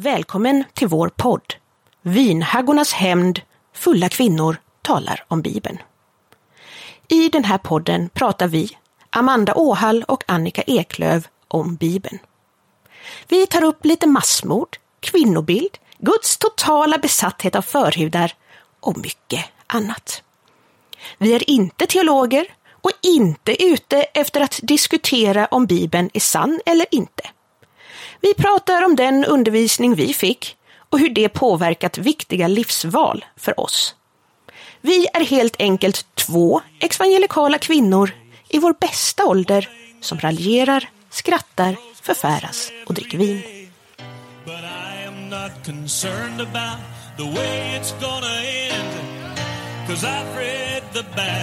Välkommen till vår podd. Vinhaggornas hämnd, fulla kvinnor talar om Bibeln. I den här podden pratar vi, Amanda Åhall och Annika Eklöv, om Bibeln. Vi tar upp lite massmord, kvinnobild, Guds totala besatthet av förhudar och mycket annat. Vi är inte teologer och inte ute efter att diskutera om Bibeln är sann eller inte. Vi pratar om den undervisning vi fick och hur det påverkat viktiga livsval för oss. Vi är helt enkelt två evangelikala kvinnor i vår bästa ålder som raljerar, skrattar, förfäras och dricker vin. But I am not concerned about the way it's gonna end. Cause I've read the back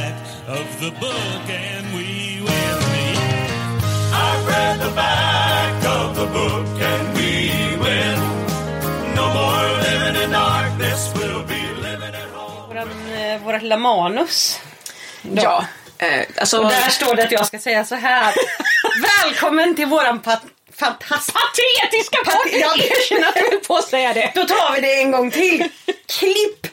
of the book and we win. No more living in darkness, we'll be living at home. Våran, eh, vårat lilla manus. Ja, eh, alltså... Och där står det att jag ska säga så här. Välkommen till våran pat- fantastiska... Patetiska podd! Jag erkänner att jag höll på att säga det. Då tar vi det en gång till. Klipp!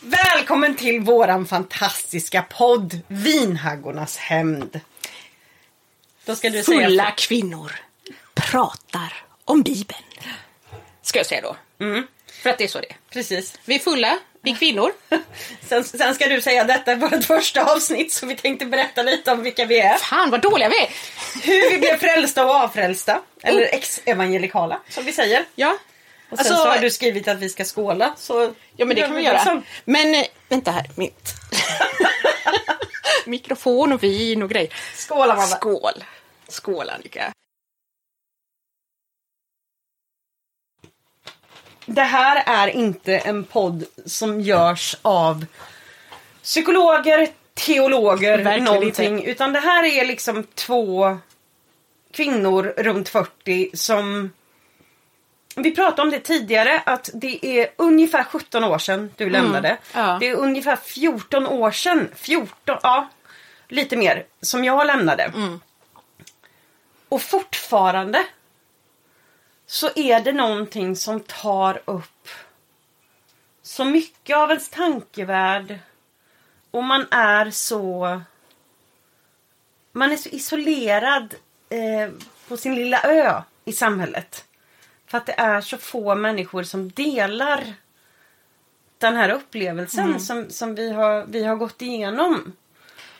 Välkommen till våran fantastiska podd Vinhaggornas hämnd. Då ska du säga... Fulla kvinnor pratar om Bibeln. Ska jag säga då. För att det är så det är. Precis. Vi är fulla, vi är kvinnor. Sen, sen ska du säga detta är vårt första avsnitt så vi tänkte berätta lite om vilka vi är. Fan vad dåliga vi är! Hur vi blev frälsta och avfrälsta. Eller ex-evangelikala som vi säger. Ja, Och sen Alltså- så har du skrivit att vi ska skåla. Så ja men det kan vi göra. Liksom. Men eh, vänta här, mitt. Mikrofon och vin och grejer. Skål Amanda. Skål! Skål Annika. Det här är inte en podd som görs av psykologer, teologer, Verkligen någonting. inte. Utan det här är liksom två kvinnor runt 40 som... Vi pratade om det tidigare att det är ungefär 17 år sedan du lämnade. Mm. ja. Det är ungefär 14 år sedan, 14, ja, lite mer, som jag lämnade. Mm. Och fortfarande så är det någonting som tar upp så mycket av ens tankevärld. Och man är så... Man är så isolerad eh, på sin lilla ö i samhället. För att det är så få människor som delar den här upplevelsen som, som vi, har, vi har gått igenom.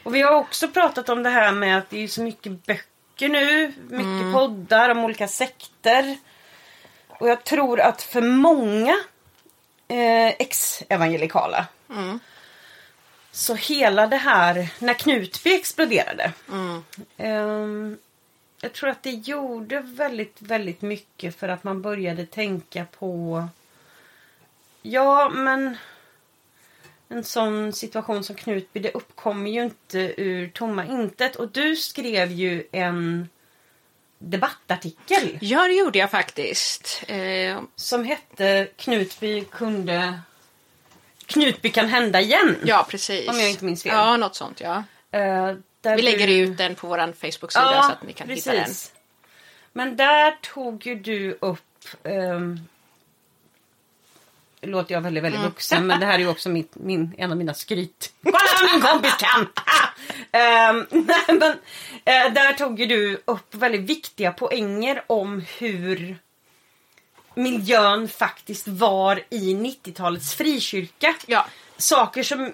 Och vi har också pratat om det här med att det är så mycket böcker nu, mycket poddar om olika sekter. Och jag tror att för många eh, ex-evangelikala så hela det här, när Knutby exploderade. ehm, jag tror att det gjorde väldigt, väldigt mycket för att man började tänka på Ja, men en sån situation som Knutby, det uppkommer ju inte ur tomma intet. Och du skrev ju en debattartikel Ja, det gjorde jag faktiskt. Eh, som hette Knutby kunde... Knutby kan hända igen. ja, precis. Om jag inte minns fel. Ja, något sånt ja. Eh, Vi lägger du- ut den på vår Facebook-sida så att ni kan hitta den. Men där tog ju du upp... nu låter jag väldigt, väldigt Mm. vuxen, men det här är ju också mitt, min, en av mina skryt. Kolla vad min kompis kan! Ehm, nej, men, eh, där tog ju du upp väldigt viktiga poänger om hur miljön faktiskt var i 90-talets frikyrka. Ja. Saker som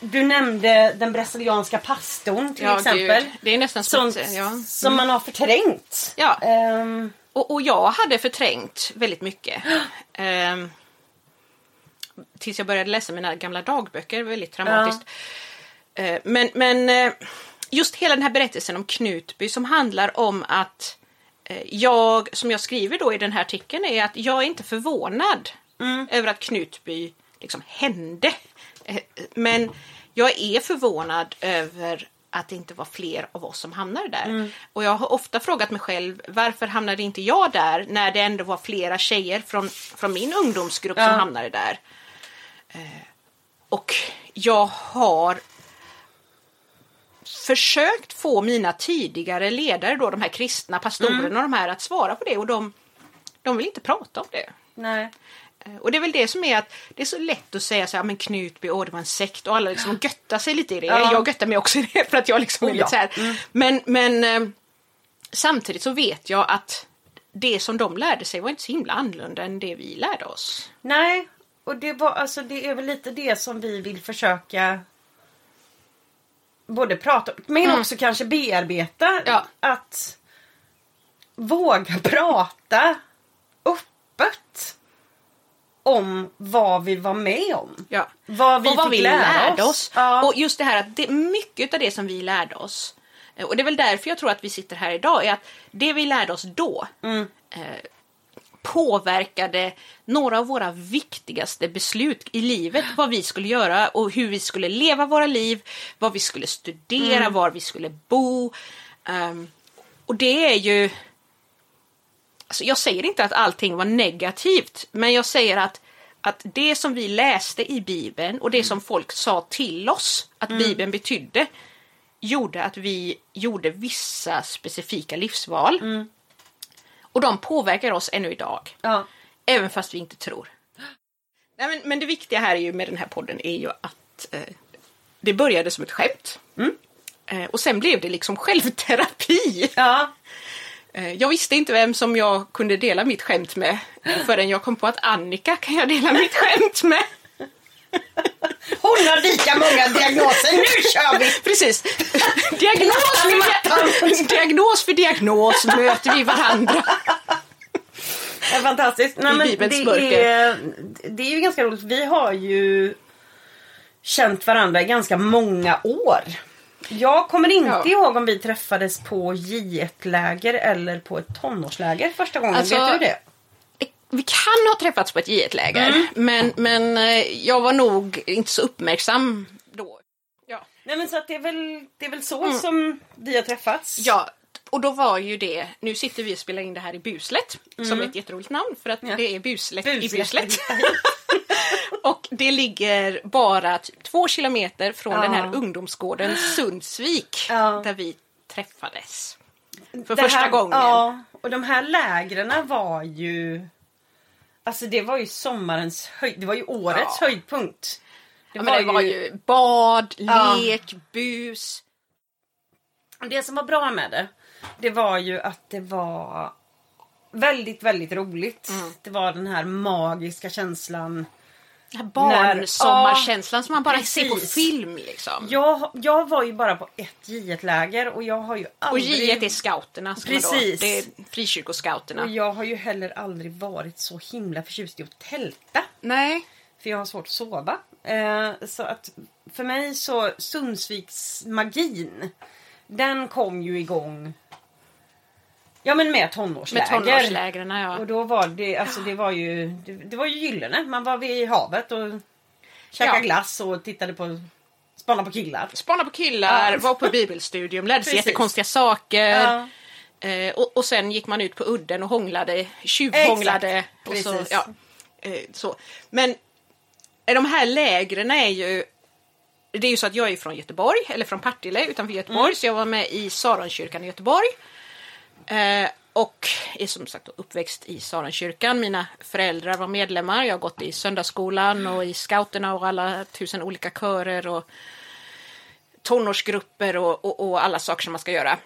du nämnde, den brasilianska pastorn till Ja, exempel. gud. Det är nästan Sånt som... Ja. som man har förträngt. Ja. Ehm, Och, och jag hade förträngt väldigt mycket. Ehm, tills jag började läsa mina gamla dagböcker, väldigt traumatiskt. Eh, men, men eh, just hela den här berättelsen om Knutby som handlar om att eh, jag, som jag skriver då i den här artikeln, är att jag är inte förvånad över att Knutby liksom hände. Men jag är förvånad över att det inte var fler av oss som hamnade där. Och jag har ofta frågat mig själv varför hamnade inte jag där när det ändå var flera tjejer från, från min ungdomsgrupp Ja. som hamnade där. Eh, Och jag har försökt få mina tidigare ledare, då, de här kristna pastorerna och de här, att svara på det. Och de, de vill inte prata om det. Nej. Eh, Och det är väl det som är att det är så lätt att säga så här, men Knutby, åh det var en sekt och alla liksom göttar sig lite i det. Ja. Jag göttar mig också i det för att jag liksom är Oh, lite så här. Men, men eh, samtidigt så vet jag att det som de lärde sig var inte så himla annorlunda än det vi lärde oss. Nej, och det, var, alltså, det är väl lite det som vi vill försöka både prata om, men Mm. också kanske bearbeta. Ja. Att våga prata öppet om vad vi var med om. Ja. Vad vi och vad vi lära lärde oss. oss. Ja. Och just det här att det, mycket av det som vi lärde oss eh, och det är väl därför jag tror att vi sitter här idag är att det vi lärde oss då Mm. eh, påverkade några av våra viktigaste beslut i livet. Vad vi skulle göra och hur vi skulle leva våra liv, vad vi skulle studera, Mm. var vi skulle bo. Ehm, och det är ju... Alltså jag säger inte att allting var negativt, men jag säger att, att det som vi läste i Bibeln och det som folk sa till oss att Bibeln betydde gjorde att vi gjorde vissa specifika livsval. Och de påverkar oss ännu idag. Ja. Även fast vi inte tror. Nej, men, men det viktiga här är ju med den här podden är ju att eh, det började som ett skämt. Eh, och sen blev det liksom självterapi. ja. Eh, jag visste inte vem som jag kunde dela mitt skämt med förrän jag kom på att Annika kan jag dela mitt skämt med. Hon har lika många diagnoser. Nu kör vi! Precis. Diagnos för, diagnos för diagnos möter vi varandra. Det är fantastiskt. Nej, men det, är, det är ju ganska roligt. Vi har ju känt varandra i ganska många år. Jag kommer inte Ja. ihåg om vi träffades på J1-läger eller på ett tonårsläger första gången. Alltså, Vet du det? Vi kan ha träffats på ett J1-läger, men, men eh, jag var nog inte så uppmärksam då. Ja. Nej, men så att det, är väl, det är väl så som vi har träffats. ja, och då var ju det, nu sitter vi och spelar in det här i Buslet, som är ett jätteroligt namn för att Ja. det är Buslet, i Buslet. Buslet. och det ligger bara typ två kilometer från Ja. den här ungdomsgården Sundsvik, Ja. där vi träffades. För Det första här, gången. Ja, och de här lägren var ju... Alltså det var ju sommarens höjd... Det var ju årets Ja. höjdpunkt. Det, Ja, men det var ju bad, lek, bus. Det som var bra med det, det var ju att det var väldigt, väldigt roligt. Mm. Det var den här magiska känslan. Den här barnsommarkänslan som man bara ser på precis. film liksom. Jag, jag var ju bara på ett J1-läger och jag har ju Och aldrig... J1 är scouterna. Precis. Det är frikyrkoscouterna. och jag har ju heller aldrig varit så himla förtjust i att tälta. Nej. För jag har svårt att sova. Eh, så att för mig så Sundsviks magin. Den kom ju igång. Ja men med Med tonårsläger. tonårslägren, ja. Och då var det, alltså det var ju, det, det var ju gyllene. Man var vid havet och käkade Ja. glass och tittade på, spanade på killar. Spana på killar, Ja. var på bibelstudium, lärde sig jättekonstiga saker. Ja. Eh, och, och sen gick man ut på udden och hånglade, tjuvhånglade. Och så, ja, eh, så. Men eh, de här lägren är ju det är ju så att jag är från Göteborg, eller från Partille utanför Göteborg, Mm. så jag var med i Saronkyrkan i Göteborg. Eh, och är som sagt uppväxt i Saronkyrkan. Mina föräldrar var medlemmar. Jag har gått i söndagsskolan och i scouterna och alla tusen olika körer och tonårsgrupper och, och, och alla saker som man ska göra.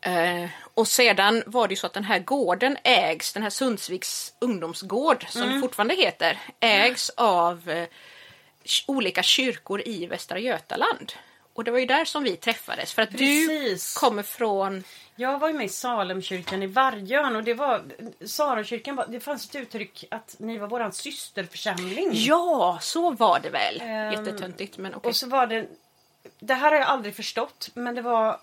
Eh, och sedan var det så att den här gården ägs, den här Sundsviks ungdomsgård som det fortfarande heter, ägs av eh, olika kyrkor i Västra Götaland. Och det var ju där som vi träffades för att Precis. du kommer från Jag var ju med i Salemkyrkan i Vargön och det var Salemkyrkan, det fanns ett uttryck att ni var våran systerförsamling. Ja, så var det väl. Ehm, Jättetöntigt men okej. Och så var det, det här har jag aldrig förstått, men det var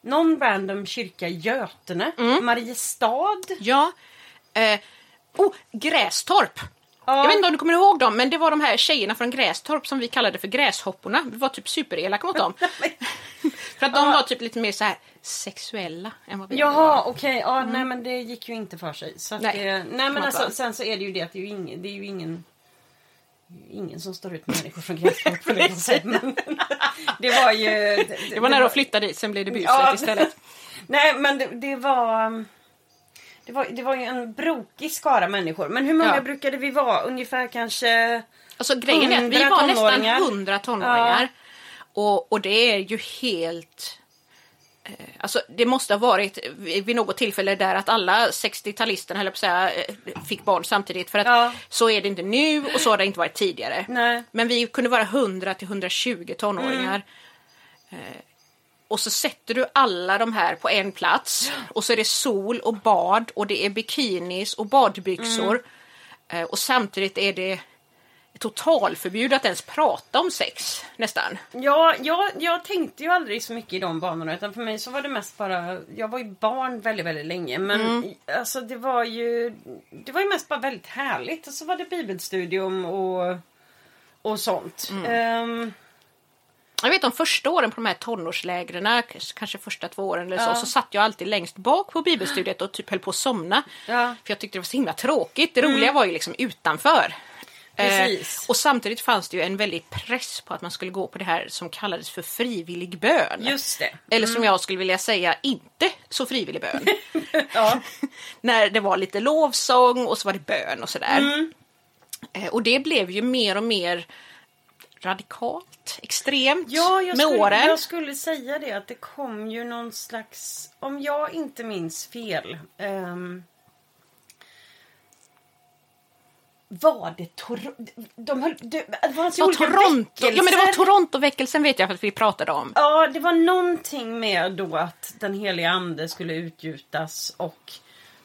någon random kyrka i Götene, Mm. Mariestad. Ja. Eh, oh, Grästorp! Ja. Jag vet inte om du kommer ihåg dem, men det var de här tjejerna från Grästorp som vi kallade för Gräshopporna. Vi var typ superelaka mot dem. för att de var typ lite mer så här sexuella än vad vi Jaha, var. okej. Ja, nej men det gick ju inte för sig. Så Mm. Nej, det, nej men alltså, sen så är det ju det att det är ju ingen, det är ju ingen Ingen som står ut med människor från Grästorp på det sättet. Men Det var ju... Det, Det var nära att flytta dit, sen blev det Buslet Ja. istället. Nej men det, det var... det var, det var ju en brokig skara människor. Men hur många Ja. brukade vi vara? Ungefär kanske... Alltså grejen är att vi 100 var nästan tonåringar. 100 tonåringar. Och, och det är ju helt... eh, Alltså det måste ha varit vid vid något tillfälle där att alla 60-talisterna höll jag på att säga, eh, fick barn samtidigt. För att Ja. så är det inte nu och så har det inte varit tidigare. Nej. Men vi kunde vara 100 till 120 tonåringar. Eh, Och så sätter du alla de här på en plats och så är det sol och bad och det är bikinis och badbyxor. Eh, Och samtidigt är det totalförbud att ens prata om sex nästan. Ja, jag, jag tänkte ju aldrig så mycket i de banorna. Utan för mig så var det mest bara... Jag var ju barn väldigt, väldigt länge. Men Mm. alltså det var ju... Det var ju mest bara väldigt härligt. Och så var det bibelstudium och... Och sånt. Mm. Ehm, Jag vet de första åren på de här tonårslägren, kanske första två åren eller så, Ja. så satt jag alltid längst bak på bibelstudiet och typ höll på att somna. Ja. Mm. För jag tyckte det var så himla tråkigt. Det roliga var ju liksom utanför. Precis. Eh, och samtidigt fanns det ju en väldig press på att man skulle gå på det här som kallades för frivillig bön. just det. Eller som jag skulle vilja säga, inte så frivillig bön. Ja. När det var lite lovsång och så var det bön och sådär. Mm. Eh, och det blev ju mer och mer radikalt, extremt Ja, jag med skulle, åren. jag skulle säga det att det kom ju någon slags, om jag inte minns fel. ehm, var det Toronto? De höll, det, det fanns ju Ja, olika Toronto. Ja, men det var väckelser. Torontoväckelsen vet jag för att vi pratade om. Ja, det var någonting med då att den heliga ande skulle utgjutas och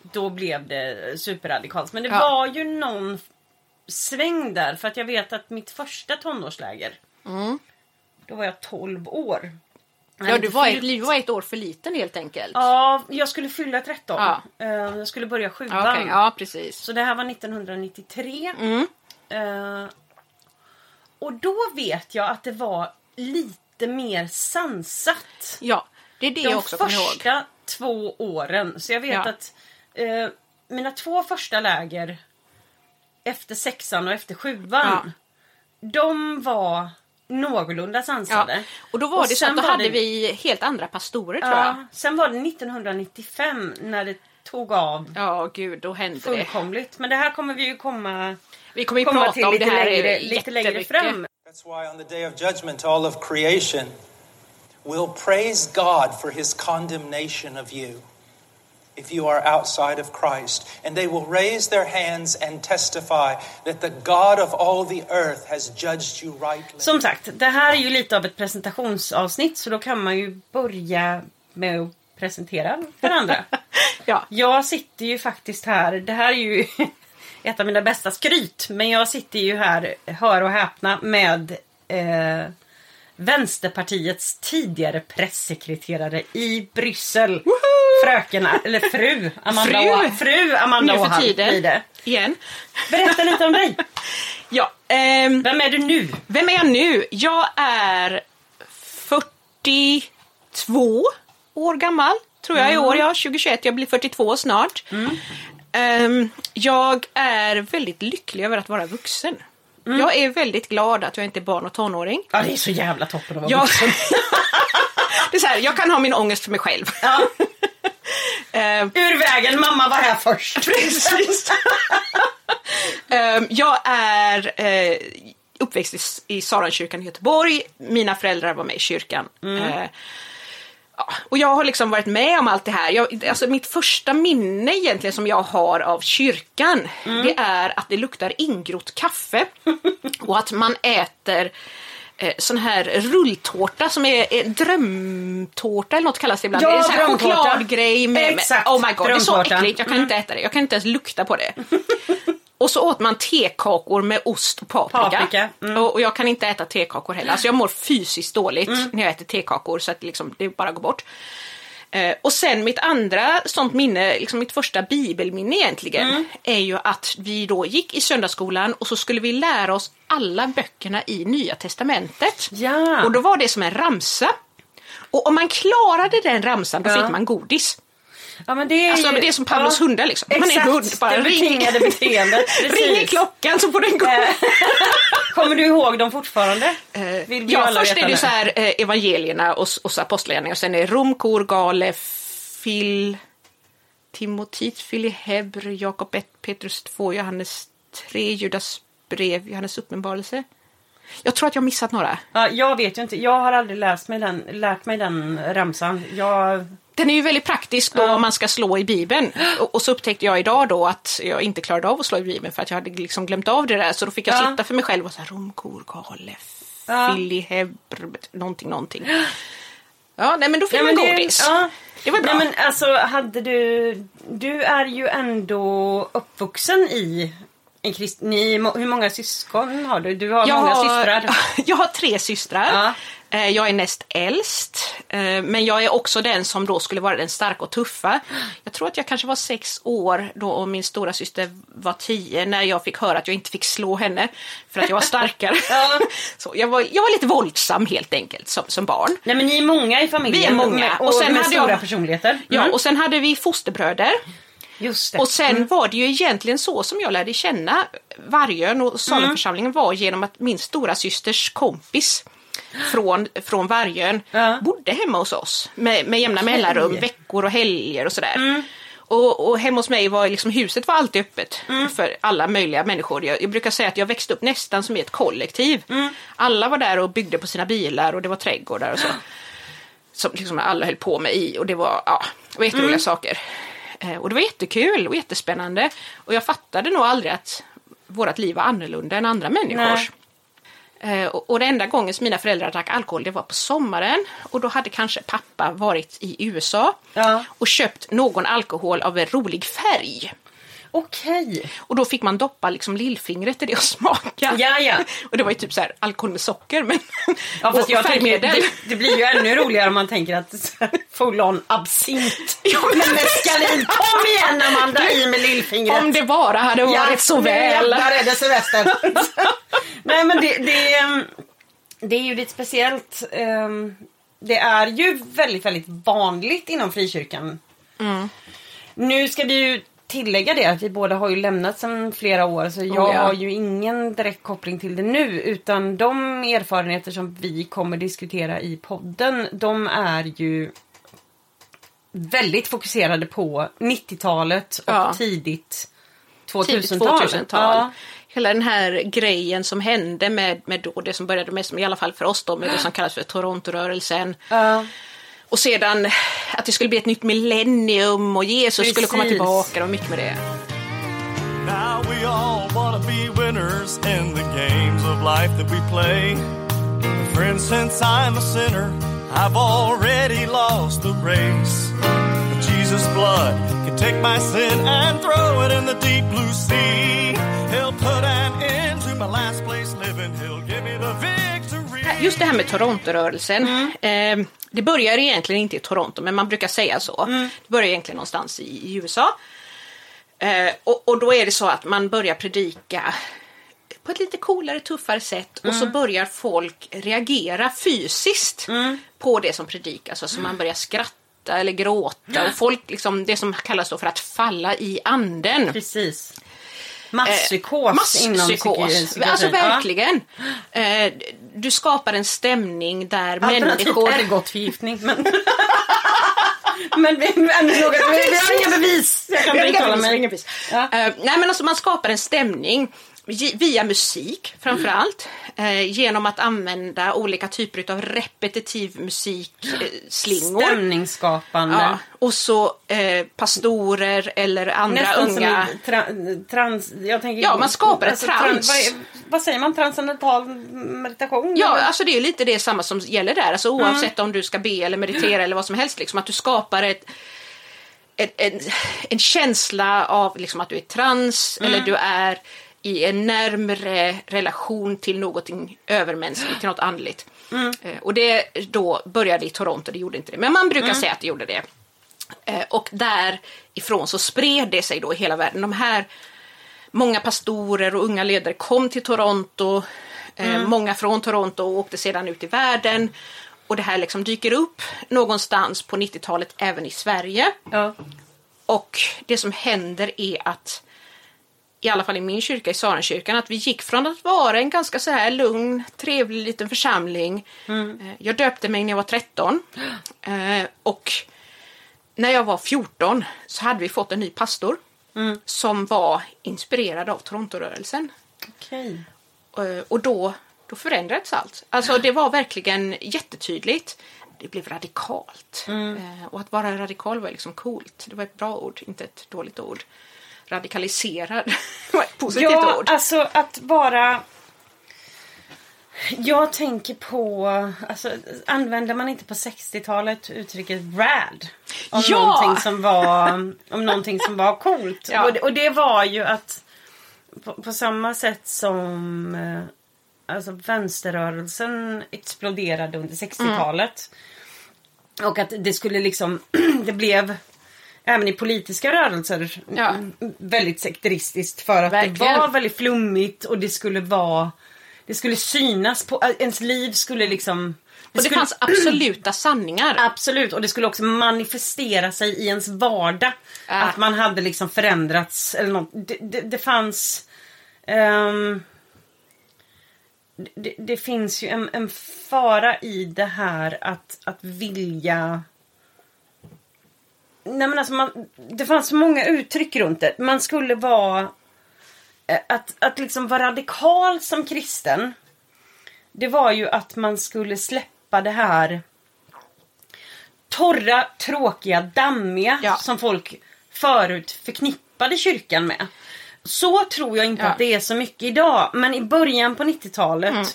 då blev det superradikalt. Men det Ja. var ju någon sväng där för att jag vet att mitt första tonårsläger då var jag 12 år. Jag Mm. Ja, du var, fyllt- ett, du var ett år för liten helt enkelt. Ja, jag skulle fylla 13. Ja. Eh, Jag skulle börja sjuan. Ja, okej. ja precis. Så det här var 1993. Mm. Eh, och då vet jag att det var lite mer sansat. Ja, det är det De jag också kommer ihåg. första två åren. Så jag vet Ja. att eh, mina två första läger efter sexan och efter sjuan. De var någorlunda Ja. sansade. Och då var Och det så sen att då var hade det- vi helt andra pastorer tror jag. Ja, sen var det 1995 när det tog av Ja, gud, då hände det. fullkomligt. Men det här kommer vi ju komma, Vi kommer ju komma prata till om lite, det här längre, lite längre fram. That's why on the day of judgment, all of creation will praise God for his condemnation of you if you are outside of Christ. And they will raise their hands and testify that the God of all the earth has judged you rightly. Som sagt, det här är ju lite av ett presentationsavsnitt så då kan man ju börja med att presentera varandra. Ja. Jag sitter ju faktiskt här, det här är ju ett av mina bästa skryt, men jag sitter ju här, hör och häpna, med eh, Vänsterpartiets tidigare pressekreterare i Bryssel. Fröken, eller fru Amanda Fru. Åhall. Fru Amanda Nu för tiden. Igen. Berätta lite om dig. Ja, ehm, Vem är du nu? vem är jag nu? Jag är 42 år gammal, tror jag i år. Jag är 2021, jag blir 42 snart. Ehm, jag är väldigt lycklig över att vara vuxen. Jag är väldigt glad att jag inte är barn och tonåring. Ja, det är så jävla toppen att vara Jag, vuxen. det är så här, jag kan ha min ångest för mig själv. Ja. Ehm, Ur vägen, mamma var här först. Precis. Ehm, jag är eh, uppväxt i, i Saronkyrkan i Göteborg. Mina föräldrar var med i kyrkan. Eh, ja, och jag har liksom varit med om allt det här. Jag, alltså mitt första minne egentligen som jag har av kyrkan, det är att det luktar ingrott kaffe och att man äter eh, sån här rulltårta som är, är drömtårta eller något kallas det ibland. Ja, det är sån här drömtårta. chokladgrej med, Exakt, med oh my god, det är så äckligt. Jag kan inte äta det. Jag kan inte ens lukta på det. Och så åt man tekakor med ost och paprika. Paprika, mm. Och, och jag kan inte äta tekakor heller. Alltså jag mår fysiskt dåligt när jag äter tekakor så att liksom, det bara går bort. Eh, och sen mitt andra sånt minne, liksom mitt första bibelminne egentligen, Mm. är ju att vi då gick i söndagsskolan och så skulle vi lära oss alla böckerna i Nya Testamentet. Ja. Och då var det som en ramsa. Och om man klarade den ramsan då Ja. fick man godis. Ja, men det är Alltså ju- det är som Pavlos ja. hundar liksom. Man är Exakt, hund, bara det ring- betingade beteendet. Precis. Ringer klockan så får den gå. Eh, Kommer du ihåg dem fortfarande? Vill Eh, ja, alla först är det så här eh, evangelierna och, och apostlagärningarna och sen är det Rom, Kor, Gale, Fil... Timotit, Fili Hebr, Jakob 1, Petrus 2, Johannes 3, Judas brev, Johannes uppenbarelse. Jag tror att jag har missat några. Ja, jag vet ju inte. Jag har aldrig läst mig den, lärt mig den ramsan. Jag... Den är ju väldigt praktisk då Ja. om man ska slå i Bibeln. Och, och så upptäckte jag idag då att jag inte klarade av att slå i Bibeln för att jag hade liksom glömt av det där. Så då fick jag Ja. sitta för mig själv och så här Romkor, Kale, Ja. Fili, Hebr, någonting, någonting. Ja, nej men då fick Ja, man godis. ja. Det var bra. Nej, men alltså hade du... Du är ju ändå uppvuxen i en krist... Ni, hur många syskon har du? Du har jag, många har, systrar. jag har tre systrar. Ja. Eh, Jag är näst äldst, eh, men jag är också den som då skulle vara den starka och tuffa. Jag tror att jag kanske var sex år då och min stora syster var tio när jag fick höra att jag inte fick slå henne för att jag var starkare. Ja. Så jag, var, jag var lite våldsam helt enkelt som, som barn. Nej men ni är många i familjen. Vi är många. Och, Och sen med hade stora jag- personligheter. Ja, Mm. och sen hade vi fosterbröder. Och sen var det ju egentligen så som jag lärde känna Vargön och Salemförsamlingen var genom att min stora systers kompis från, från Vargön Ja. bodde hemma hos oss med, med jämna Okej. mellanrum, veckor och helger och sådär. Och, och hemma hos mig var liksom, huset var alltid öppet för alla möjliga människor. Jag, jag brukar säga att jag växte upp nästan som i ett kollektiv. Alla var där och byggde på sina bilar och det var trädgårdar och så. Som liksom alla höll på med i och det var, ja, det var jätteroliga saker. Eh, och det var jättekul och jättespännande. Och jag fattade nog aldrig att vårt liv var annorlunda än andra människors. Eh, och, och den enda gången som mina föräldrar drack alkohol det var på sommaren och då hade kanske pappa varit i USA Ja. och köpt någon alkohol av en rolig färg. Okej. Och då fick man doppa liksom lillfingret i det och smaka. Ja, ja. Och det var ju typ så här alkohol med socker men Ja, fast jag tänker, det, det blir ju ännu roligare om man tänker att så full on absint. Ja, men- med meskalin. Kom igen Amanda, i med lillfingret. Om det bara hade varit så nu väl. jävlar är det semester. Nej men det, det, ehm, det är ju lite speciellt. ehm, Det är ju väldigt, väldigt vanligt inom frikyrkan. Mm. Nu ska vi ju tillägga det att vi båda har ju lämnat sedan flera år så jag Oh, ja. har ju ingen direkt koppling till det nu utan de erfarenheter som vi kommer diskutera i podden de är ju väldigt fokuserade på 90-talet och Ja. tidigt tidigt 2000-tal. 2000-tal. Ja. Hela den här grejen som hände med, med då det som började med, som i alla fall för oss då, med det som kallas för Torontorörelsen. Ja. Och sedan att det skulle bli ett nytt millennium och Jesus skulle komma Precis. tillbaka. Var mycket med det. Now we all wanna be winners in the games of life that we play. But friends, since I'm a sinner, I've already lost the race. But Jesus' blood can take my sin and throw it in the deep blue sea. He'll put an end to my last place living. He'll give me the victory. Just det här med Torontorörelsen. Eh, det börjar egentligen inte i Toronto, men man brukar säga så. Det börjar egentligen någonstans i, i USA. Eh, och, och då är det så att man börjar predika på ett lite coolare, tuffare sätt och så börjar folk reagera fysiskt på det som predikas. Alltså man börjar skratta eller gråta och folk, liksom, det som kallas då för att falla i anden. Precis. Masspsykos inom Masspsykos. Alltså psykiatrin. Ja. verkligen. Eh, du skapar en stämning där Alternativt människor... ergotförgiftning. Men, men vi, men, vi, vi har inga bevis. Jag kan inte uttala mig. Ja. Eh, nej men alltså man skapar en stämning via musik framförallt. Eh, genom att använda olika typer av repetitiv musikslingor. Stämningsskapande. Ja, och så eh, pastorer eller andra Nästan unga... som en tra, trans... Jag tänker, Ja, man skapar ett alltså, trans. vad, vad säger man? Transcendental meditation? Ja, eller? alltså det är lite det samma som gäller där. Alltså oavsett om du ska be eller meditera eller vad som helst. Liksom, att du skapar ett, ett, en, en känsla av liksom, att du är trans eller du är i en närmre relation till någonting övermänskligt, till något andligt. Eh, och det då började i Toronto, det gjorde inte det. Men man brukar säga att det gjorde det. Eh, och därifrån så spred det sig då i hela världen. De här många pastorer och unga ledare kom till Toronto. Eh, många från Toronto och åkte sedan ut i världen. Och det här liksom dyker upp någonstans på 90-talet även i Sverige. Ja. Och det som händer är att i alla fall i min kyrka, i Sarenkyrkan, att vi gick från att vara en ganska så här lugn, trevlig liten församling. Eh, Jag döpte mig när jag var 13. Eh, Och när jag var 14 så hade vi fått en ny pastor som var inspirerad av Torontorörelsen. Okej. Eh, Och då, då förändrades allt. Alltså det var verkligen jättetydligt. Det blev radikalt. Eh, Och att vara radikal var liksom coolt. Det var ett bra ord, inte ett dåligt ord. Radikaliserad positivt Ja, ord. alltså att vara... Jag tänker på... Alltså, använder man inte på 60-talet uttrycket rad? Om, Ja! någonting som var, om någonting som var coolt. Ja. Och, det, och det var ju att på, på samma sätt som eh, alltså, vänsterrörelsen exploderade under 60-talet. Och att det skulle liksom... det blev även i politiska rörelser Ja. väldigt sekteristiskt för att Verkligen. det var väldigt flummigt och det skulle vara det skulle synas på ens liv skulle liksom Och det skulle, fanns absoluta sanningar. Absolut, och det skulle också manifestera sig i ens vardag. Ja. Att man hade liksom förändrats eller något. Det, det, det fanns... ehm, det, det finns ju en, en fara i det här att, att vilja... Nej men alltså man, det fanns så många uttryck runt det. Man skulle vara... eh, Att, att liksom vara radikal som kristen. Det var ju att man skulle släppa det här torra, tråkiga, dammiga Ja. som folk förut förknippade kyrkan med. Så tror jag inte Ja. att det är så mycket idag. Men i början på 90-talet Mm.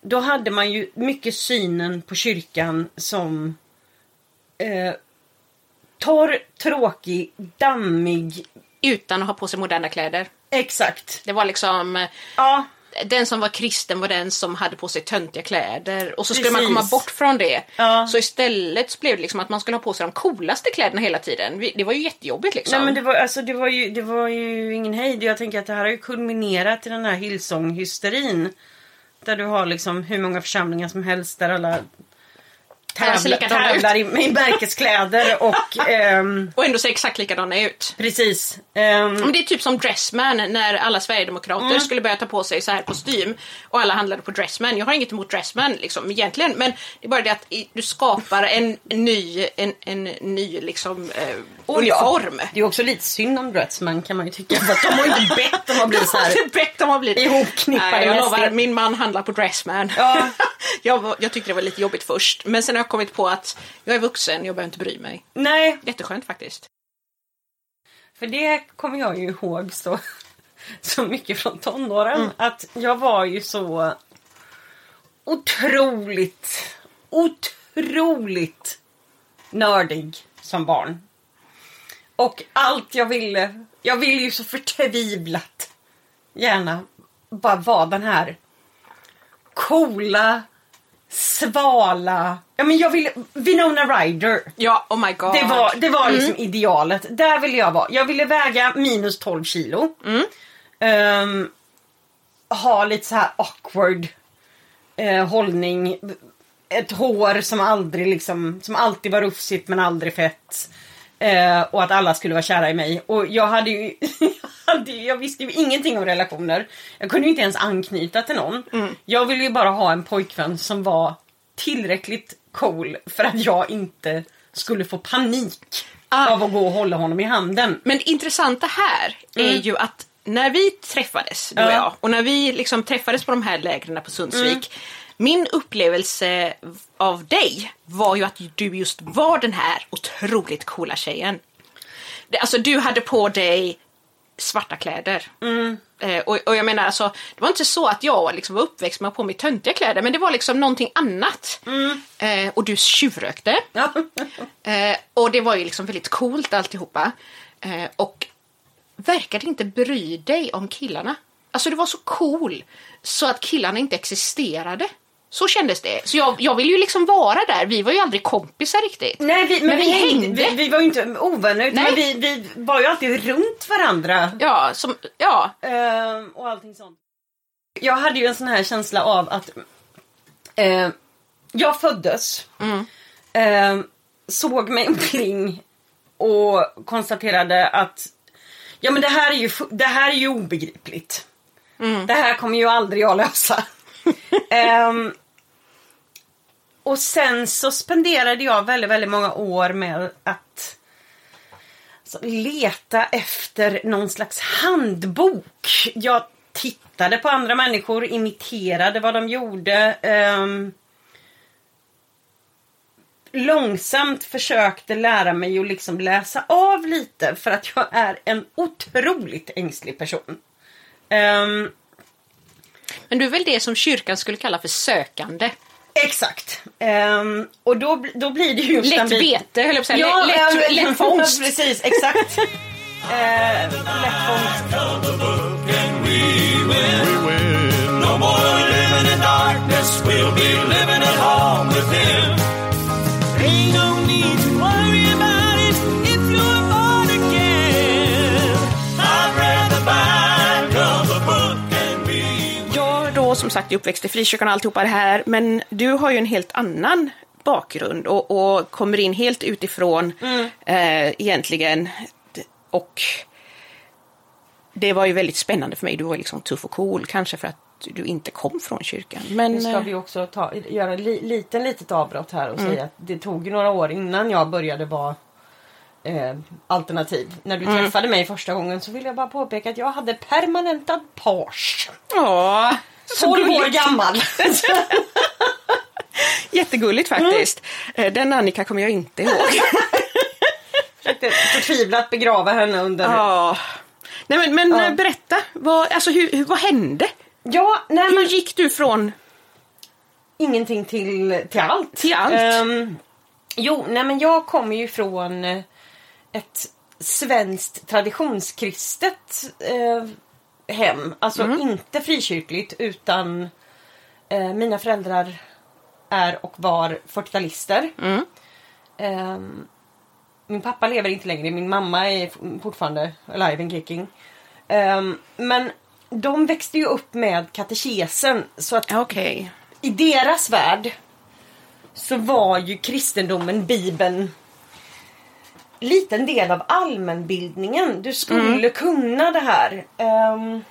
då hade man ju mycket synen på kyrkan som eh, torr, tråkig, dammig. Utan att ha på sig moderna kläder. Exakt. Det var liksom... Ja, Den som var kristen var den som hade på sig töntiga kläder och så skulle man Precis. komma bort från det. Ja. Så istället blev det liksom att man skulle ha på sig de coolaste kläderna hela tiden. Det var ju jättejobbigt liksom. Nej men det var, alltså, det, var ju, det var ju ingen hejd. Jag tänker att det här har ju kulminerat i den här Hillsong-hysterin. Där du har liksom hur många församlingar som helst där alla Alla ser tävlar, ut. i, i märkeskläder och ehm, Och ändå ser exakt likadana ut. precis. Ehm, Men det är typ som Dressman när alla svärdemokrater Mm. skulle börja ta på sig så här kostym och alla handlade på Dressman. Jag har inget emot Dressman liksom egentligen men det är bara det att i- du skapar en ny, en, en ny liksom eh, och ja, uniform. Det är också lite synd om Dressman kan man ju tycka. För att de har ju inte bett om att bli så har här. inte bett om att bli ihopknippade Nej, jag lovar, min man handlar på Dressman. Ja. jag, jag tyckte det var lite jobbigt först men sen har jag kommit på att jag är vuxen, jag behöver inte bry mig. Nej, Jätteskönt faktiskt. För det kommer jag ju ihåg så, så mycket från tonåren. Att jag var ju så otroligt, otroligt nördig som barn. Och allt jag ville, jag ville ju så förtvivlat gärna bara vara den här coola, svala, ja men jag ville, Winona Ryder. Ja, oh my god. Det var, det var liksom idealet. Där ville jag vara. Jag ville väga minus 12 kilo. Ehm, ha lite så här awkward eh, hållning. Ett hår som aldrig liksom, som alltid var rufsigt men aldrig fett. Eh, och att alla skulle vara kära i mig. Och jag hade ju, jag, hade, ju- jag visste ju ingenting om relationer. Jag kunde ju inte ens anknyta till någon. Jag ville ju bara ha en pojkvän som var tillräckligt cool för att jag inte skulle få panik Ah. av att gå och hålla honom i handen. Men det intressanta här är ju att när vi träffades, du och Mm. Ja. jag, och när vi liksom träffades på de här lägren på Sundsvik. Min upplevelse av dig var ju att du just var den här otroligt coola tjejen. Alltså du hade på dig svarta kläder. Eh, och, och jag menar alltså, det var inte så att jag liksom var uppväxt med att på mig töntiga kläder, men det var liksom någonting annat. Eh, och du tjuvrökte. Ja. Eh, och det var ju liksom väldigt coolt alltihopa. Eh, och verkade inte bry dig om killarna. Alltså du var så cool så att killarna inte existerade. Så kändes det. Så jag, jag ville ju liksom vara där. Vi var ju aldrig kompisar riktigt. Nej, vi, men, Men vi, vi hängde. Vi, vi var ju inte ovänner utan Nej. vi, vi var ju alltid runt varandra. Ja, som, ja. Ehm, och allting sånt. Jag hade ju en sån här känsla av att eh, jag föddes, eh, såg mig omkring och konstaterade att ja men det här är ju, det här är ju obegripligt. Det här kommer ju aldrig jag lösa um, och sen så spenderade jag väldigt, väldigt många år med att alltså, leta efter någon slags handbok. Jag tittade på andra människor, imiterade vad de gjorde. Um, långsamt försökte lära mig att liksom läsa av lite för att jag är en otroligt ängslig person. Um, men du är väl det som kyrkan skulle kalla för sökande? exakt. Ehm, och då, då blir det ju Lätt bete, höll jag på att säga. lätt, lätt, ja, lätt fångst. Precis, exakt. Eh, lätt fångst. Som sagt uppväxt i frikyrkan och alltihopa det här, men du har ju en helt annan bakgrund och, och kommer in helt utifrån eh, egentligen. Och det var ju väldigt spännande för mig. Du var liksom tuff och cool, kanske för att du inte kom från kyrkan. Men, Nu ska eh, vi också ta, göra en li, liten litet avbrott här och säga att det tog några år innan jag började vara eh, alternativ. När du träffade mig första gången så vill jag bara påpeka att jag hade permanentad page. Ja, 12 år gammal. Jättegulligt faktiskt. Eh, Den Annika kommer jag inte ihåg. Försökte förtvivlat begrava henne under... ja. Nej men, men Ja. eh, berätta, vad, alltså, hur, vad hände? Ja, nej Hur men gick du från... ingenting till, till allt. Till allt? Ehm, jo, nej men jag kommer ju från eh, ett svenskt traditionskristet eh, hem. Alltså Mm. inte frikyrkligt utan eh, mina föräldrar är och var 40-talister. Mm. Ehm, min pappa lever inte längre, min mamma är fortfarande alive and kicking. Ehm, men de växte ju upp med katekesen så att Okej. i deras värld så var ju kristendomen, bibeln liten del av allmänbildningen. Du skulle kunna det här. Ehm,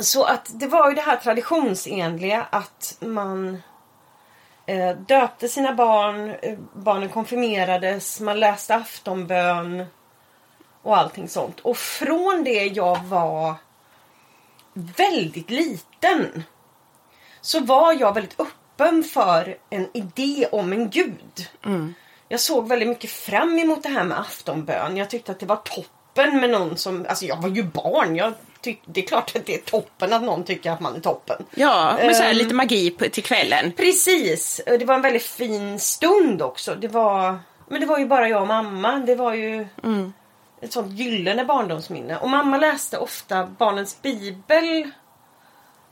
så att det var ju det här traditionsenliga att man eh, döpte sina barn, eh, barnen konfirmerades, man läste aftonbön och allting sånt. Och från det jag var väldigt liten så var jag väldigt öppen för en idé om en gud. Jag såg väldigt mycket fram emot det här med aftonbön. Jag tyckte att det var toppen med någon som, alltså jag var ju barn. Jag tyck, det är klart att det är toppen att någon tycker att man är toppen. Ja, men så här, Ehm. lite magi på, till kvällen. Precis, det var en väldigt fin stund också. Det var, men det var ju bara jag och mamma. Det var ju ett sånt gyllene barndomsminne. Och mamma läste ofta barnens bibel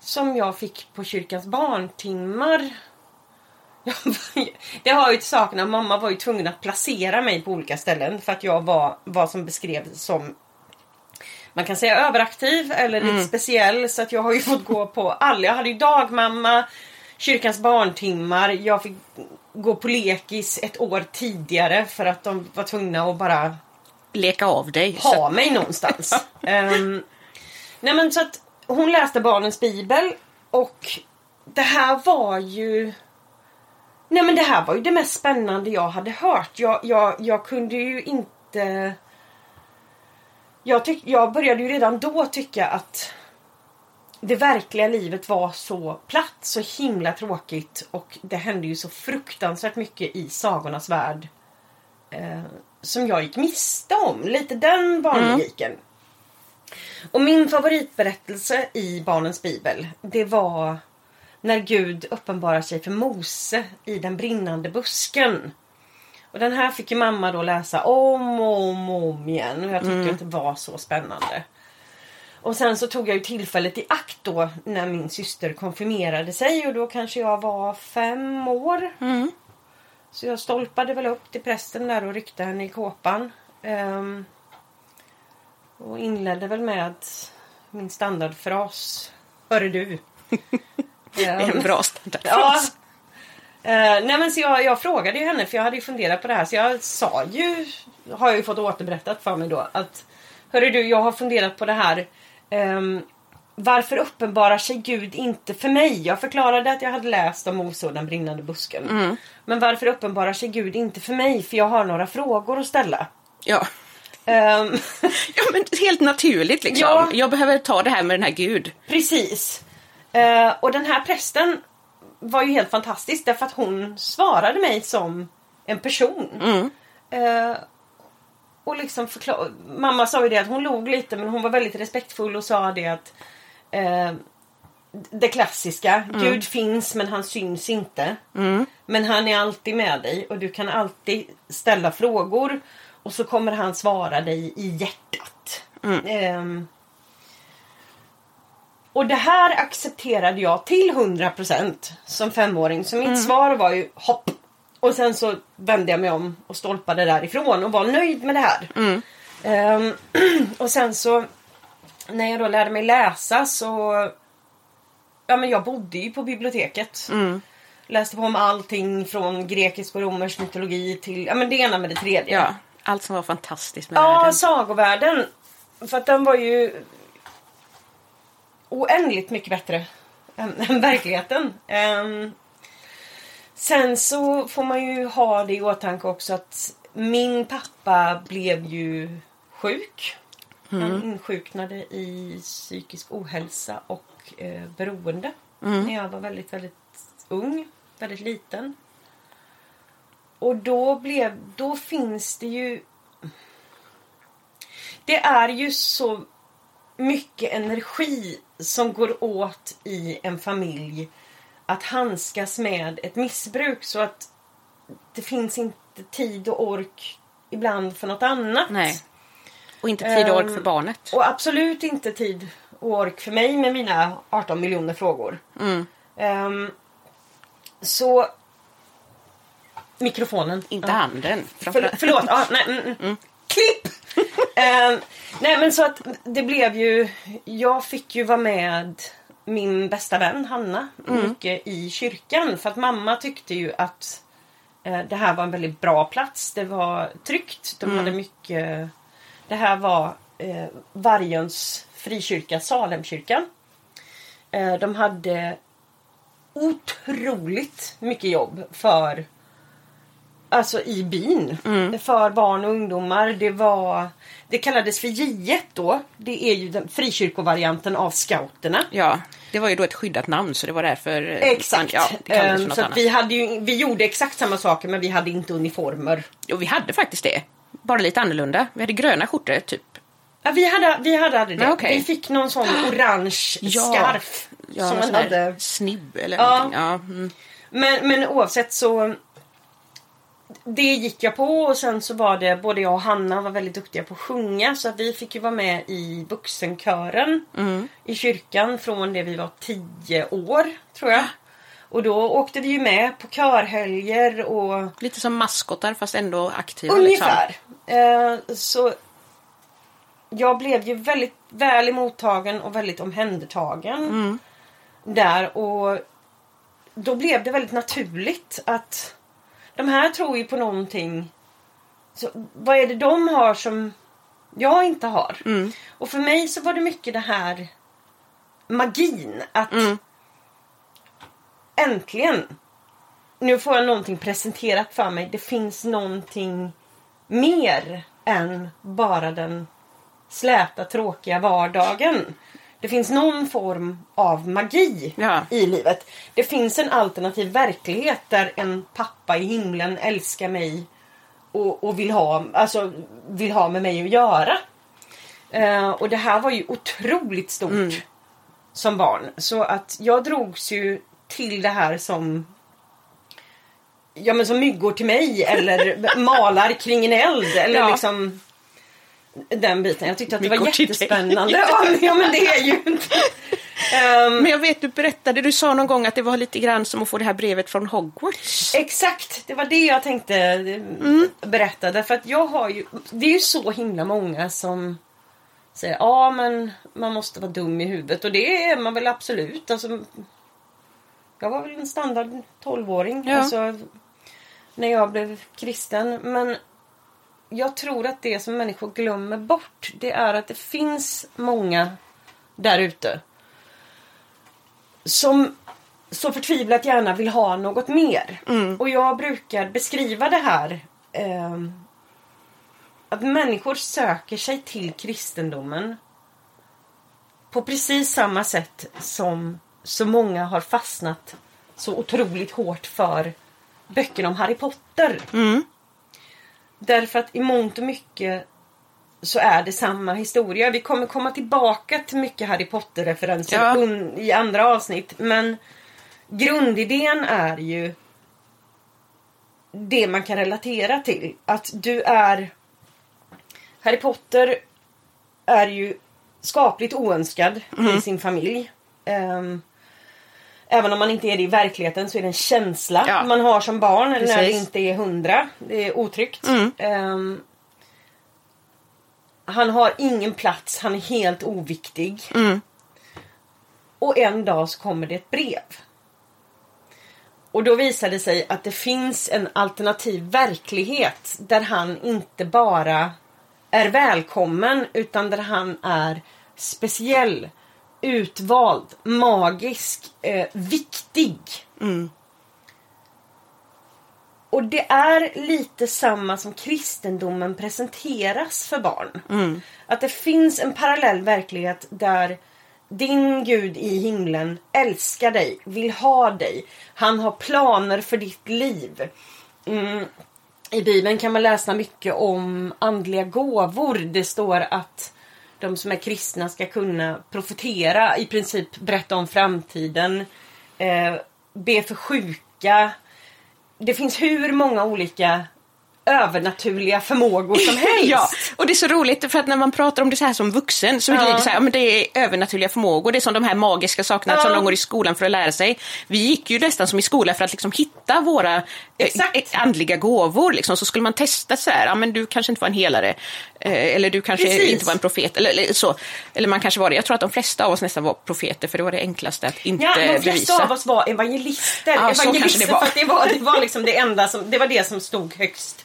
som jag fick på kyrkans barntimmar. Det har ju till saken att mamma var ju tvungen att placera mig på olika ställen för att jag var vad som beskrevs som man kan säga överaktiv eller lite speciell så att jag har ju fått gå på alla. Jag hade ju dagmamma, kyrkans barntimmar, jag fick gå på lekis ett år tidigare för att de var tvungna att bara Leka av dig. ha mig någonstans. Ehm, nej men så att hon läste barnens bibel och det här var ju Nej men det här var ju det mest spännande jag hade hört. Jag, jag, jag kunde ju inte jag, tyck, jag började ju redan då tycka att det verkliga livet var så platt, så himla tråkigt och det hände ju så fruktansvärt mycket i sagornas värld eh, som jag gick miste om. Lite den barnlogiken. Och min favoritberättelse i barnens bibel det var när Gud uppenbarar sig för Mose i den brinnande busken. Och den här fick ju mamma då läsa om och om och om igen och jag tyckte att det var så spännande. Och sen så tog jag ju tillfället i akt då när min syster konfirmerade sig och då kanske jag var fem år. Så jag stolpade väl upp till prästen där och ryckte henne i kåpan. Ehm, och inledde väl med min standardfras. Hörru du. Det är en bra standard. Ja. Eh, nej men så jag, jag frågade ju henne för jag hade ju funderat på det här så jag sa ju, har jag ju fått återberättat för mig då att Hörru du, jag har funderat på det här. Ehm, varför uppenbarar sig Gud inte för mig? Jag förklarade att jag hade läst om Mose och den brinnande busken. Men varför uppenbarar sig Gud inte för mig? För jag har några frågor att ställa. Ja. Ehm, Ja, men helt naturligt liksom. Ja. Jag behöver ta det här med den här Gud. Precis. Eh, och den här prästen var ju helt fantastisk därför att hon svarade mig som en person. Eh, och liksom förklar- Mamma sa ju det att hon log lite men hon var väldigt respektfull och sa det att eh, det klassiska, Gud finns men han syns inte. Men han är alltid med dig och du kan alltid ställa frågor och så kommer han svara dig i hjärtat. Ehm, och det här accepterade jag till 100% som femåring. Så mitt svar var ju hopp. Och sen så vände jag mig om och stolpade därifrån och var nöjd med det här. Ehm, och sen så när jag då lärde mig läsa så Ja men jag bodde ju på biblioteket. Läste på om allting från grekisk och romersk mytologi till ja men det ena med det tredje. Ja, allt som var fantastiskt med Ja, världen. sagovärlden. För att den var ju oändligt mycket bättre än, än verkligheten. Ehm, sen så får man ju ha det i åtanke också att min pappa blev ju sjuk. Han insjuknade i psykisk ohälsa och eh, beroende när jag var väldigt, väldigt ung. Väldigt liten. Och då blev, då finns det ju det är ju så mycket energi som går åt i en familj att handskas med ett missbruk så att det finns inte tid och ork ibland för något annat. Nej. Och inte tid och ork Ehm, för barnet. Och absolut inte tid och ork för mig med mina 18 miljoner frågor. Mm. Ehm, så mikrofonen. Inte handen. För, förlåt. Ja, nej, mm, mm. Klipp! Ehm, nej men så att det blev ju... Jag fick ju vara med min bästa vän Hanna mycket i kyrkan. För att mamma tyckte ju att eh, det här var en väldigt bra plats. Det var tryggt. De hade mycket... Det här var eh, Vargöns frikyrka, Salemkyrkan. Eh, de hade otroligt mycket jobb för Alltså i byn. För barn och ungdomar. Det var Det kallades för J1 då. Det är ju den frikyrkovarianten av scouterna. Ja, det var ju då ett skyddat namn så det var därför... eh, Exakt. Man, ja, något så vi, hade ju, vi gjorde exakt samma saker men vi hade inte uniformer. Jo, vi hade faktiskt det. Bara lite annorlunda. Vi hade gröna skjortor, typ. Ja, vi, hade, vi hade aldrig det. Okej. Vi fick någon sån orange Ja. scarf. Ja, som man hade. Snibb eller Ja. någonting. Ja, mm. Men, men oavsett så det gick jag på och sen så var det både jag och Hanna var väldigt duktiga på att sjunga så att vi fick ju vara med i vuxenkören i kyrkan från det vi var tio år tror jag. Och då åkte vi ju med på körhelger och Lite som maskotar fast ändå aktiva. Liksom. ungefär. Eh, så jag blev ju väldigt väl emottagen och väldigt omhändertagen där och då blev det väldigt naturligt att de här tror ju på någonting. Så, vad är det de har som jag inte har? Och för mig så var det mycket det här magin. Att äntligen nu får jag någonting presenterat för mig. Det finns någonting mer än bara den släta tråkiga vardagen. Det finns någon form av magi Ja. i livet. Det finns en alternativ verklighet där en pappa i himlen älskar mig och, och vill, ha, alltså, vill ha med mig att göra. Eh, och det här var ju otroligt stort som barn. Så att jag drogs ju till det här som Ja men som myggor till mig eller malar kring en eld eller Ja. liksom den biten. Jag tyckte att det var jättespännande. Ja men, det är ju Ehm, Men jag vet, du berättade, du sa någon gång att det var lite grann som att få det här brevet från Hogwarts. Exakt, det var det jag tänkte eh, berätta. Därför att jag har ju, det är ju så himla många som säger ja men man måste vara dum i huvudet och det är man väl absolut. Alltså, jag var väl en standard 12-åring Ja. alltså, när jag blev kristen. Men jag tror att det som människor glömmer bort det är att det finns många där ute som så förtvivlat gärna vill ha något mer. Och jag brukar beskriva det här ehm, att människor söker sig till kristendomen på precis samma sätt som så många har fastnat så otroligt hårt för böckerna om Harry Potter. Därför att i mångt och mycket så är det samma historia. Vi kommer komma tillbaka till mycket Harry Potter-referenser Ja. i andra avsnitt. Men grundidén är ju det man kan relatera till. Att du är... Harry Potter är ju skapligt oönskad i sin familj. Ehm, även om man inte är det i verkligheten så är det en känsla Ja. man har som barn när det Precis. inte är hundra. Det är otryggt. Ehm, han har ingen plats, han är helt oviktig. Och en dag så kommer det ett brev. Och då visar det sig att det finns en alternativ verklighet där han inte bara är välkommen utan där han är speciell, utvald, magisk, eh, viktig. Och det är lite samma som kristendomen presenteras för barn. Att det finns en parallell verklighet där din Gud i himlen älskar dig, vill ha dig. Han har planer för ditt liv. Mm. I Bibeln kan man läsa mycket om andliga gåvor. Det står att de som är kristna ska kunna profetera, i princip berätta om framtiden, eh, be för sjuka. Det finns hur många olika övernaturliga förmågor som helst. Ja, och det är så roligt för att när man pratar om det så här som vuxen så blir Ja. det så här, ja, men det är övernaturliga förmågor, det är som de här magiska sakerna Ja. som de går i skolan för att lära sig. Vi gick ju nästan som i skolan för att liksom hitta våra eh, Exakt. eh, andliga gåvor. Liksom. Så skulle man testa så här, ja men du kanske inte var en helare, eh, eller du kanske Precis. inte var en profet, eller, eller så. Eller man kanske var det. Jag tror att de flesta av oss nästan var profeter för det var det enklaste att inte Ja, de flesta bevisa. av oss var evangelister. Ja, så evangelister kanske det var. För det var, det var liksom det enda som, det var det som stod högst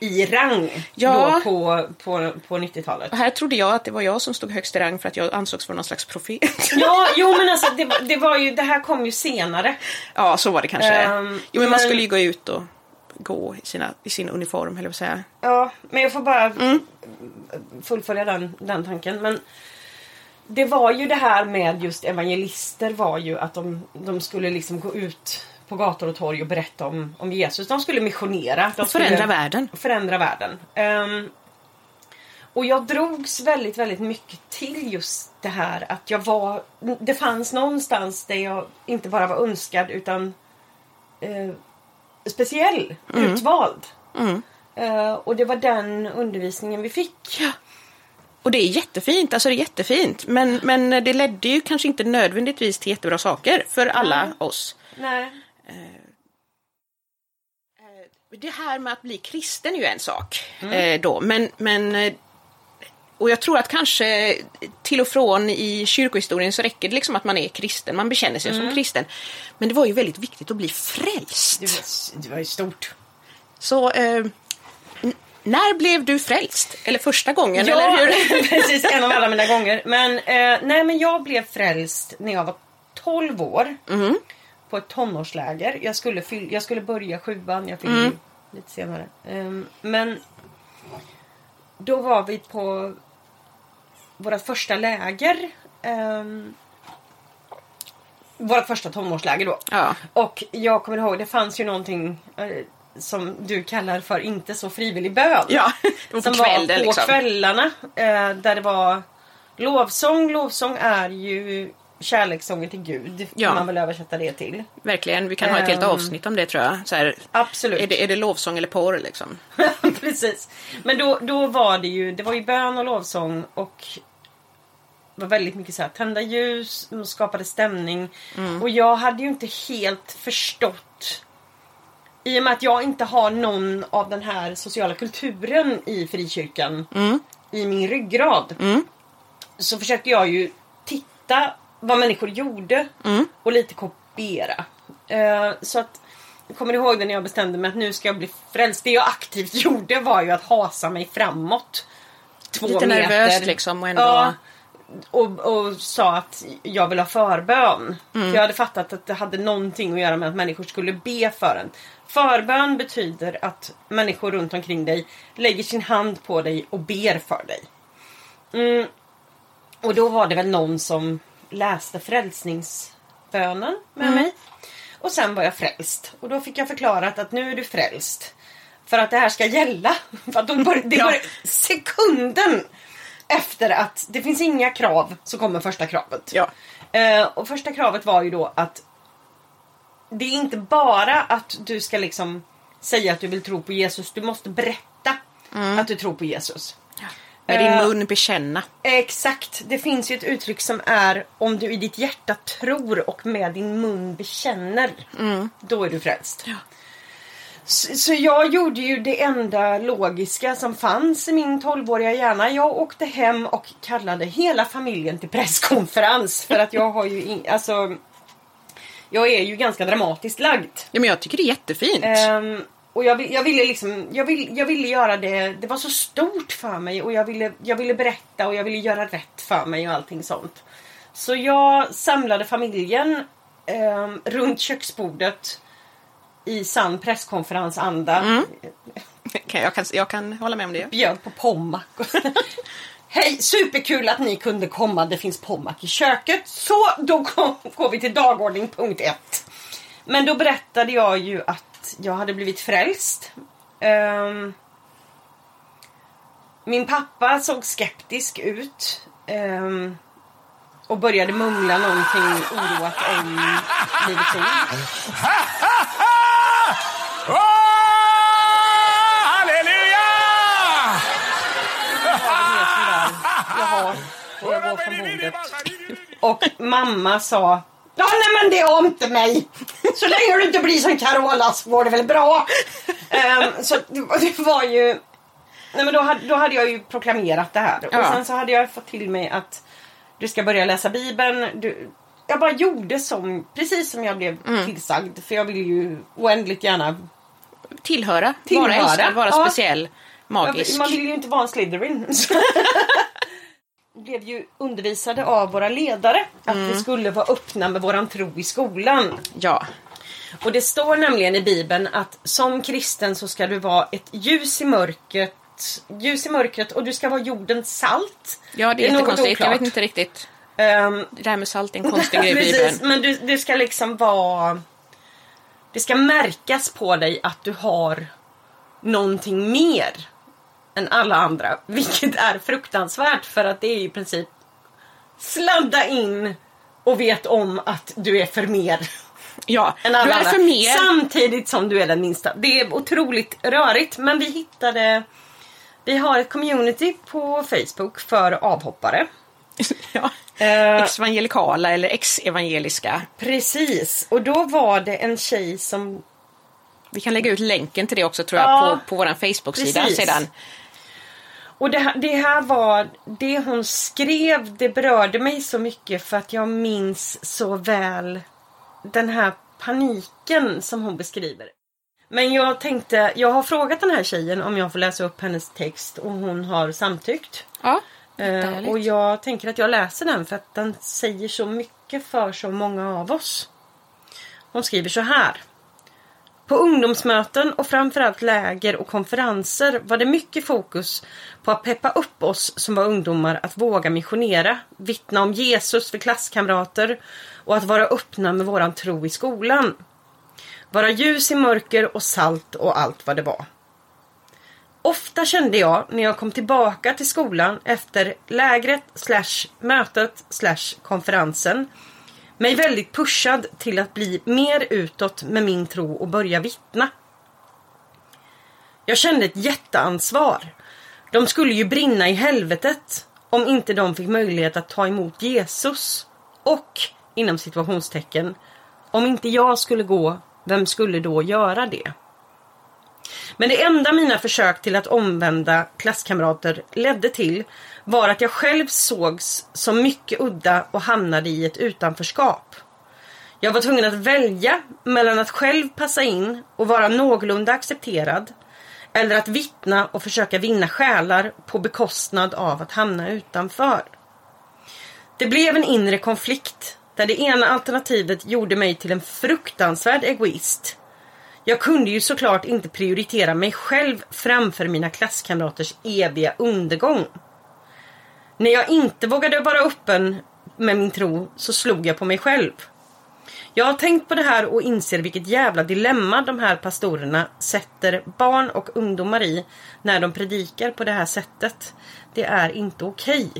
i rang Ja. då på, på, på 90-talet. Och här trodde jag att det var jag som stod högst i rang för att jag ansågs vara någon slags profet. Ja, jo men alltså det, det var ju, det här kom ju senare. Ja, så var det kanske. Ehm, jo, men man skulle ju gå ut och gå i, sina, i sin uniform, eller vad säga. Ja, men jag får bara Mm. fullfölja den, den tanken. Men det var ju det här med just evangelister var ju att de, de skulle liksom gå ut på gator och torg och berätta om, om Jesus. De skulle missionera. De skulle Förändra världen. Förändra världen. Ehm, och jag drogs väldigt, väldigt mycket till just det här att jag var... Det fanns någonstans där jag inte bara var önskad utan eh, speciell, utvald. Eh, och det var den undervisningen vi fick. Och det är jättefint, alltså det är jättefint. Men, men det ledde ju kanske inte nödvändigtvis till jättebra saker för alla oss. Nej. Det här med att bli kristen är ju en sak eh, då, men, men eh, och jag tror att kanske till och från i kyrkohistorien så räcker det liksom att man är kristen, man bekänner sig som kristen. Men det var ju väldigt viktigt att bli frälst. Det var, det var ju stort. Så eh, när blev du frälst? Eller första gången? eller hur? precis. En av alla mina gånger. Men, eh, nej, men jag blev frälst när jag var 12 år. Mm. På ett tonårsläger. Jag skulle, fyll, jag skulle börja sjuan. Jag fyllde Mm. lite senare. Ehm, men då var vi på våra första läger. Um, vårt första tonårsläger då. Ja. Och jag kommer ihåg, det fanns ju någonting eh, som du kallar för inte så frivillig bön. Ja, var som kvällen var på liksom. kvällarna. Eh, där det var lovsång. Lovsång är ju kärlekssången till Gud. Ja. Man väl översätta det till. Verkligen, vi kan ha ett helt Ehm. avsnitt om det tror jag. Så här, Absolut. är, det, är det lovsång eller porr liksom? Precis. Men då, då var det ju, det var ju bön och lovsång och det var väldigt mycket så här tända ljus, skapade stämning. Och jag hade ju inte helt förstått i och med att jag inte har någon av den här sociala kulturen i frikyrkan i min ryggrad. Så försökte jag ju titta vad människor gjorde och lite kopiera. Eh, så att kommer ihåg det när jag bestämde mig att nu ska jag bli frälst. Det jag aktivt gjorde var ju att hasa mig framåt. Två Lite meter. nervöst liksom och ändå... Ja, och, och sa att jag vill ha förbön. Mm. För jag hade fattat att det hade någonting att göra med att människor skulle be för en. Förbön betyder att människor runt omkring dig lägger sin hand på dig och ber för dig. Mm. Och då var det väl någon som läste frälsningsbönen med mig. Och sen var jag frälst. Och då fick jag förklarat att nu är du frälst. För att det här ska gälla. För att de bör, det Ja. bör, sekunden efter att det finns inga krav så kommer första kravet. Ja. Eh, och första kravet var ju då att det är inte bara att du ska liksom säga att du vill tro på Jesus. Du måste berätta att du tror på Jesus. Med din Eh, mun bekänna. Exakt. Det finns ju ett uttryck som är om du i ditt hjärta tror och med din mun bekänner. Då är du frälst. Så, så jag gjorde ju det enda logiska som fanns i min 12-åriga hjärna. Jag åkte hem och kallade hela familjen till presskonferens. För att jag har ju in, alltså Jag är ju ganska dramatiskt lagd. Ja, men jag tycker det är jättefint. Ehm, och jag, jag ville liksom, jag, vill, jag ville göra det, det var så stort för mig och jag ville, jag ville berätta och jag ville göra rätt för mig och allting sånt. Så jag samlade familjen ehm, runt köksbordet i sann presskonferensanda. Kan- jag, kan, jag kan hålla med om det. Bjöd på Pommac. Hej, superkul att ni kunde komma. Det finns Pommac i köket. Så då kom, går vi till dagordning punkt ett. Men då berättade jag ju att jag hade blivit frälst. Ehm, min pappa såg skeptisk ut. ehm, och började mumla någonting oroat om Livets Ord. halleluja! Jag har och jag går från bordet. Och mamma sa Ja nej men det är inte mig. Så länge du inte blir som Carola så går det väl bra. Ehm, så det var- var ju Nej men då hade, då hade jag ju proklamerat det här. Och Ja. sen så hade jag fått till mig att du ska börja läsa bibeln. Du, jag bara gjorde som, precis som jag blev Mm. tillsagd. För jag ville ju oändligt gärna Tillhöra, Tillhöra, vara älskad, vara ja. speciell, magisk. Man vill ju inte vara en Slytherin. Blev ju undervisade av våra ledare att Mm. vi skulle vara öppna med våran tro i skolan. Ja. Och det står nämligen i bibeln att som kristen så ska du vara ett ljus i mörkret Ljus i mörkret och du ska vara jordens salt. ja, det är något jättekonstigt. Jag vet oklart. inte riktigt. Ehm, Det där med salt är en konstig grej i Bibeln. men du, du ska liksom vara... Det ska märkas på dig att du har någonting mer än alla andra. Vilket är fruktansvärt för att det är i princip sladda in och vet om att du är för mer Ja, än du alla är andra. för mer. Samtidigt som du är den minsta. Det är otroligt rörigt men vi hittade Vi har ett community på Facebook för avhoppare. ja. Eh, Ex-evangelikala eller ex-evangeliska. Precis, och då var det en tjej som... Vi kan lägga ut länken till det också tror jag Ja, på, på vår Facebook-sida sedan. Och det, här- det här var... Det hon skrev, det berörde mig så mycket för att jag minns så väl den här paniken som hon beskriver. Men jag tänkte, jag har frågat den här tjejen om jag får läsa upp hennes text och hon har samtyckt. Ja, Eh, och jag tänker att jag läser den för att den säger så mycket för så många av oss. Hon skriver så här. På ungdomsmöten och framförallt läger och konferenser var det mycket fokus på att peppa upp oss som var ungdomar att våga missionera, vittna om Jesus för klasskamrater och att vara öppna med våran tro i skolan. Vara ljus i mörker och salt och allt vad det var. Ofta kände jag när jag kom tillbaka till skolan efter lägret slash mötet slash konferensen mig väldigt pushad till att bli mer utåt med min tro och börja vittna. Jag kände ett jätteansvar. De skulle ju brinna i helvetet om inte de fick möjlighet att ta emot Jesus. Och, inom situationstecken, om inte jag skulle gå, vem skulle då göra det? Men det enda mina försök till att omvända klasskamrater ledde till var att jag själv sågs som mycket udda och hamnade i ett utanförskap. Jag var tvungen att välja mellan att själv passa in och vara någorlunda accepterad eller att vittna och försöka vinna själar på bekostnad av att hamna utanför. Det blev en inre konflikt där det ena alternativet gjorde mig till en fruktansvärd egoist. Jag kunde ju såklart inte prioritera mig själv framför mina klasskamraters eviga undergång. När jag inte vågade vara öppen med min tro så slog jag på mig själv. Jag har tänkt på det här och inser vilket jävla dilemma de här pastorerna sätter barn och ungdomar i när de predikar på det här sättet. Det är inte okej.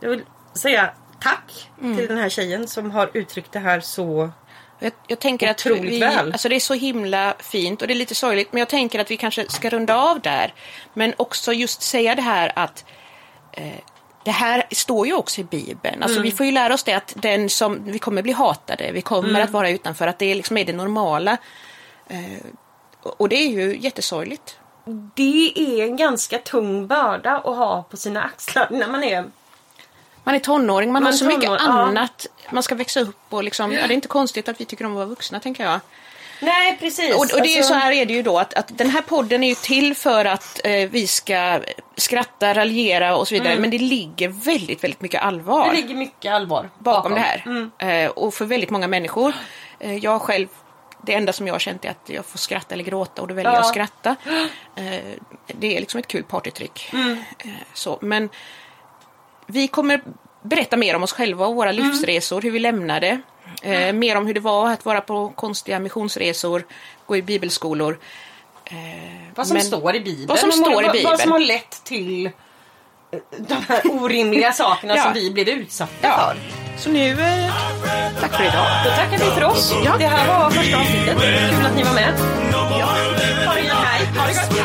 Jag vill säga tack till den här tjejen som har uttryckt det här så Jag, jag tänker att vi, väl. alltså det är så himla fint och det är lite sorgligt men jag tänker att vi kanske ska runda av där. Men också just säga det här att eh, det här står ju också i Bibeln. Alltså Mm. vi får ju lära oss det att den som, vi kommer bli hatade, vi kommer Mm. att vara utanför, att det liksom är det normala. Eh, och och det är ju jättesorgligt. Det är en ganska tung börda att ha på sina axlar när man är Man är tonåring, man, Man har så är mycket ja. annat. Man ska växa upp och liksom, ja, det är inte konstigt att vi tycker om att vara vuxna tänker jag. Nej precis. Och, och det är Alltså, så här är det ju då att, att den här podden är ju till för att eh, vi ska skratta, raljera och så vidare. Men det ligger väldigt, väldigt mycket allvar Det ligger mycket allvar bakom det här. Eh, och för väldigt många människor. Eh, jag själv, det enda som jag har känt är att jag får skratta eller gråta och då väljer jag Ja. att skratta. Eh, det är liksom ett kul partytrick. Eh, så, men vi kommer berätta mer om oss själva och våra livsresor, hur vi lämnade. Eh, mer om hur det var att vara på konstiga missionsresor, gå i bibelskolor. Eh, Vad som men- står i Bibeln. Vad som står i Bibeln. Vad som har lett till eh, de här orimliga sakerna Ja. som vi blev utsatta Ja. för. Så nu, eh, tack för idag. Då tackar vi för oss. Ja. Det här var första avsnittet. Kul att ni var med. Ha det gött. Hej. Ha det gott.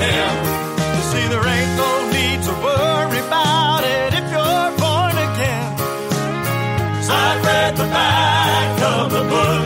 Hej. at the back of the book.